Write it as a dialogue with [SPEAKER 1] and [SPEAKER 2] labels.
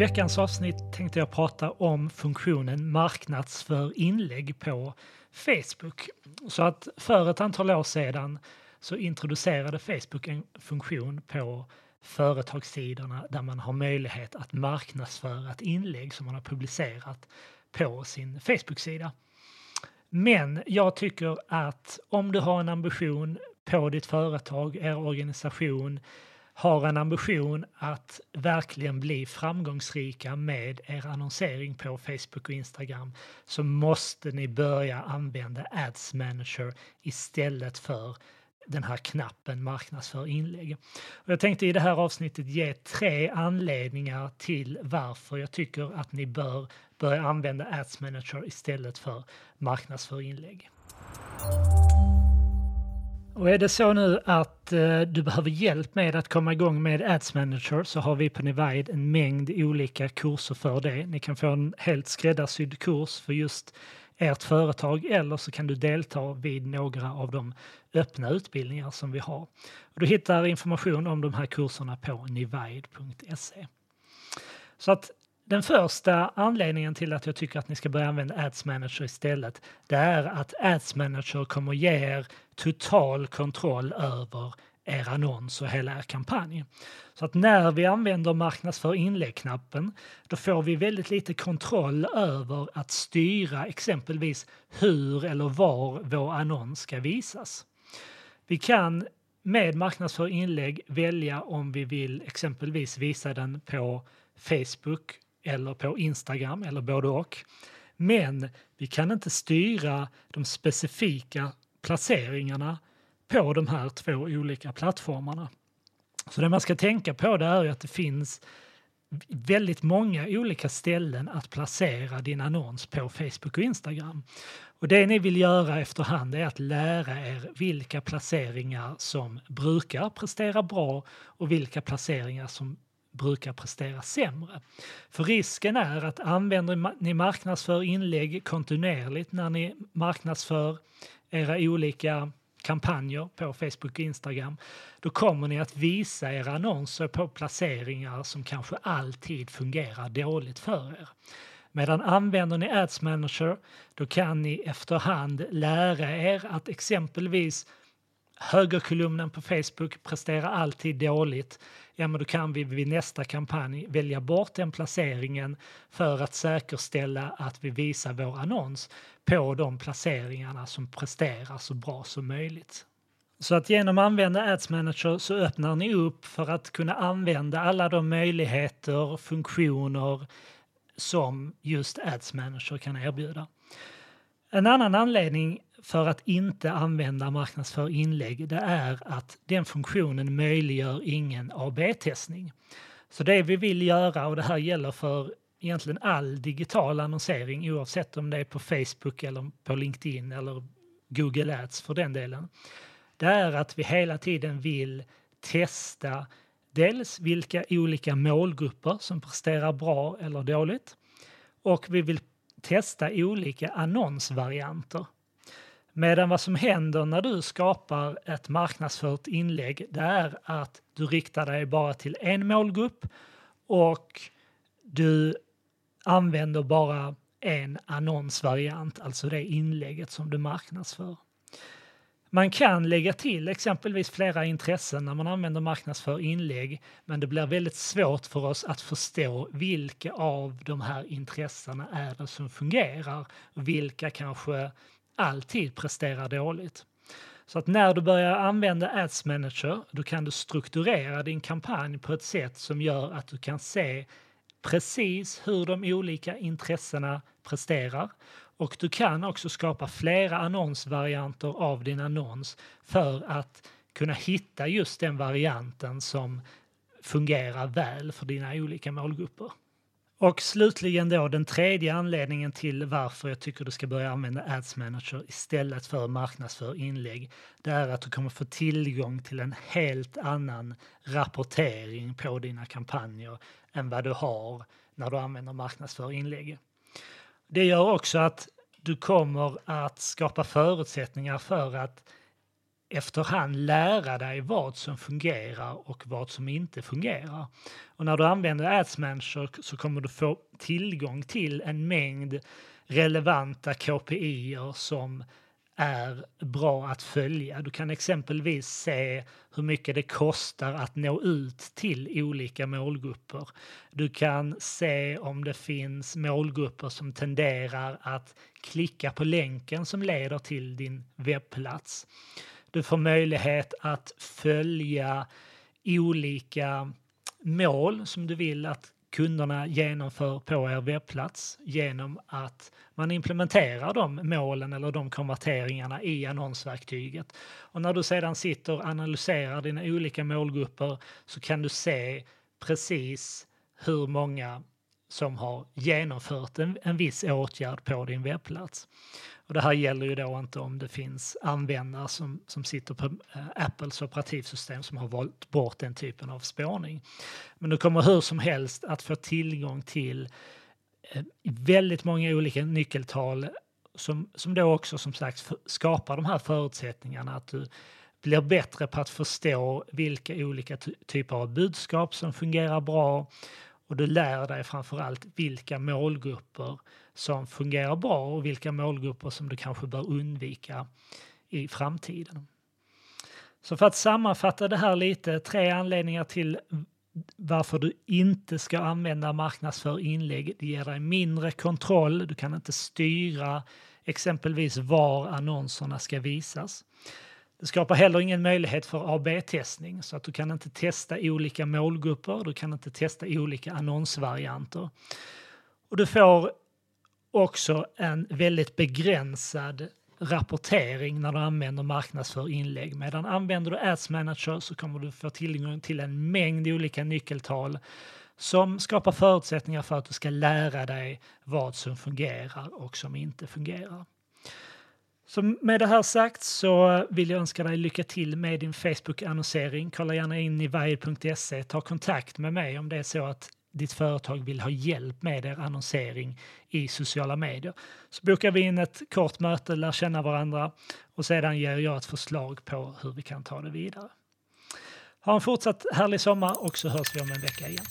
[SPEAKER 1] veckans avsnitt tänkte jag prata om funktionen marknadsför inlägg på Facebook. Så att för ett antal år sedan så introducerade Facebook en funktion på företagssidorna där man har möjlighet att marknadsföra ett inlägg som man har publicerat på sin Facebook-sida. Men jag tycker att om du har en ambition på ditt företag, er organisation, har en ambition att verkligen bli framgångsrika med er annonsering på Facebook och Instagram så måste ni börja använda Ads Manager istället för den här knappen marknadsför inlägg. Och jag tänkte i det här avsnittet ge tre anledningar till varför jag tycker att ni bör börja använda Ads Manager istället för marknadsför inlägg. Och är det så nu att eh, du behöver hjälp med att komma igång med Ads Manager så har vi på Nivide en mängd olika kurser för det. Ni kan få en helt skräddarsydd kurs för just ert företag eller så kan du delta vid några av de öppna utbildningar som vi har. Du hittar information om de här kurserna på nivide.se. Så att den första anledningen till att jag tycker att ni ska börja använda Ads Manager istället, det är att Ads Manager kommer ge er total kontroll över er annons och hela er kampanj. Så att när vi använder marknadsför inlägg-knappen då får vi väldigt lite kontroll över att styra exempelvis hur eller var vår annons ska visas. Vi kan med marknadsför inlägg välja om vi vill exempelvis visa den på Facebook eller på Instagram eller både och. Men vi kan inte styra de specifika placeringarna på de här två olika plattformarna. Så det man ska tänka på det är att det finns väldigt många olika ställen att placera din annons på Facebook och Instagram. Och det ni vill göra efterhand är att lära er vilka placeringar som brukar prestera bra och vilka placeringar som brukar prestera sämre. För risken är att använder ni marknadsför inlägg kontinuerligt när ni marknadsför era olika kampanjer på Facebook och Instagram, då kommer ni att visa era annonser på placeringar som kanske alltid fungerar dåligt för er. Medan använder ni Ads Manager, då kan ni efterhand lära er att exempelvis högerkolumnen på Facebook presterar alltid dåligt, ja men då kan vi vid nästa kampanj välja bort den placeringen för att säkerställa att vi visar vår annons på de placeringarna som presterar så bra som möjligt. Så att genom att använda Ads Manager så öppnar ni upp för att kunna använda alla de möjligheter, funktioner som just Ads Manager kan erbjuda. En annan anledning för att inte använda marknadsför inlägg det är att den funktionen möjliggör ingen AB-testning. Så det vi vill göra, och det här gäller för egentligen all digital annonsering oavsett om det är på Facebook eller på LinkedIn eller Google Ads för den delen. Det är att vi hela tiden vill testa dels vilka olika målgrupper som presterar bra eller dåligt och vi vill testa olika annonsvarianter. Medan vad som händer när du skapar ett marknadsfört inlägg det är att du riktar dig bara till en målgrupp och du använder bara en annonsvariant, alltså det inlägget som du marknadsför. Man kan lägga till exempelvis flera intressen när man använder marknadsför inlägg men det blir väldigt svårt för oss att förstå vilka av de här intressena är det som fungerar vilka kanske alltid presterar dåligt. Så att när du börjar använda Ads Manager då kan du strukturera din kampanj på ett sätt som gör att du kan se precis hur de olika intressena presterar och du kan också skapa flera annonsvarianter av din annons för att kunna hitta just den varianten som fungerar väl för dina olika målgrupper. Och slutligen då den tredje anledningen till varför jag tycker du ska börja använda Ads Manager istället för marknadsför inlägg. Det är att du kommer få tillgång till en helt annan rapportering på dina kampanjer än vad du har när du använder marknadsför inlägg. Det gör också att du kommer att skapa förutsättningar för att efterhand lära dig vad som fungerar och vad som inte fungerar. Och när du använder Ads Manager så kommer du få tillgång till en mängd relevanta KPI som är bra att följa. Du kan exempelvis se hur mycket det kostar att nå ut till olika målgrupper. Du kan se om det finns målgrupper som tenderar att klicka på länken som leder till din webbplats. Du får möjlighet att följa olika mål som du vill att kunderna genomför på er webbplats genom att man implementerar de målen eller de konverteringarna i annonsverktyget. Och när du sedan sitter och analyserar dina olika målgrupper så kan du se precis hur många som har genomfört en, en viss åtgärd på din webbplats. Och det här gäller ju då inte om det finns användare som, som sitter på eh, Apples operativsystem som har valt bort den typen av spårning. Men du kommer hur som helst att få tillgång till eh, väldigt många olika nyckeltal som, som då också som sagt skapar de här förutsättningarna att du blir bättre på att förstå vilka olika typer av budskap som fungerar bra och du lär dig framförallt vilka målgrupper som fungerar bra och vilka målgrupper som du kanske bör undvika i framtiden. Så för att sammanfatta det här lite, tre anledningar till varför du inte ska använda marknadsför inlägg. Det ger dig mindre kontroll, du kan inte styra exempelvis var annonserna ska visas. Det skapar heller ingen möjlighet för AB-testning så att du kan inte testa olika målgrupper, du kan inte testa olika annonsvarianter. Och du får också en väldigt begränsad rapportering när du använder marknadsför inlägg. Medan använder du Ads Manager så kommer du få tillgång till en mängd olika nyckeltal som skapar förutsättningar för att du ska lära dig vad som fungerar och som inte fungerar. Så med det här sagt så vill jag önska dig lycka till med din Facebook-annonsering. Kolla gärna in i vajer.se. ta kontakt med mig om det är så att ditt företag vill ha hjälp med er annonsering i sociala medier. Så bokar vi in ett kort möte, lär känna varandra och sedan ger jag ett förslag på hur vi kan ta det vidare. Ha en fortsatt härlig sommar och så hörs vi om en vecka igen.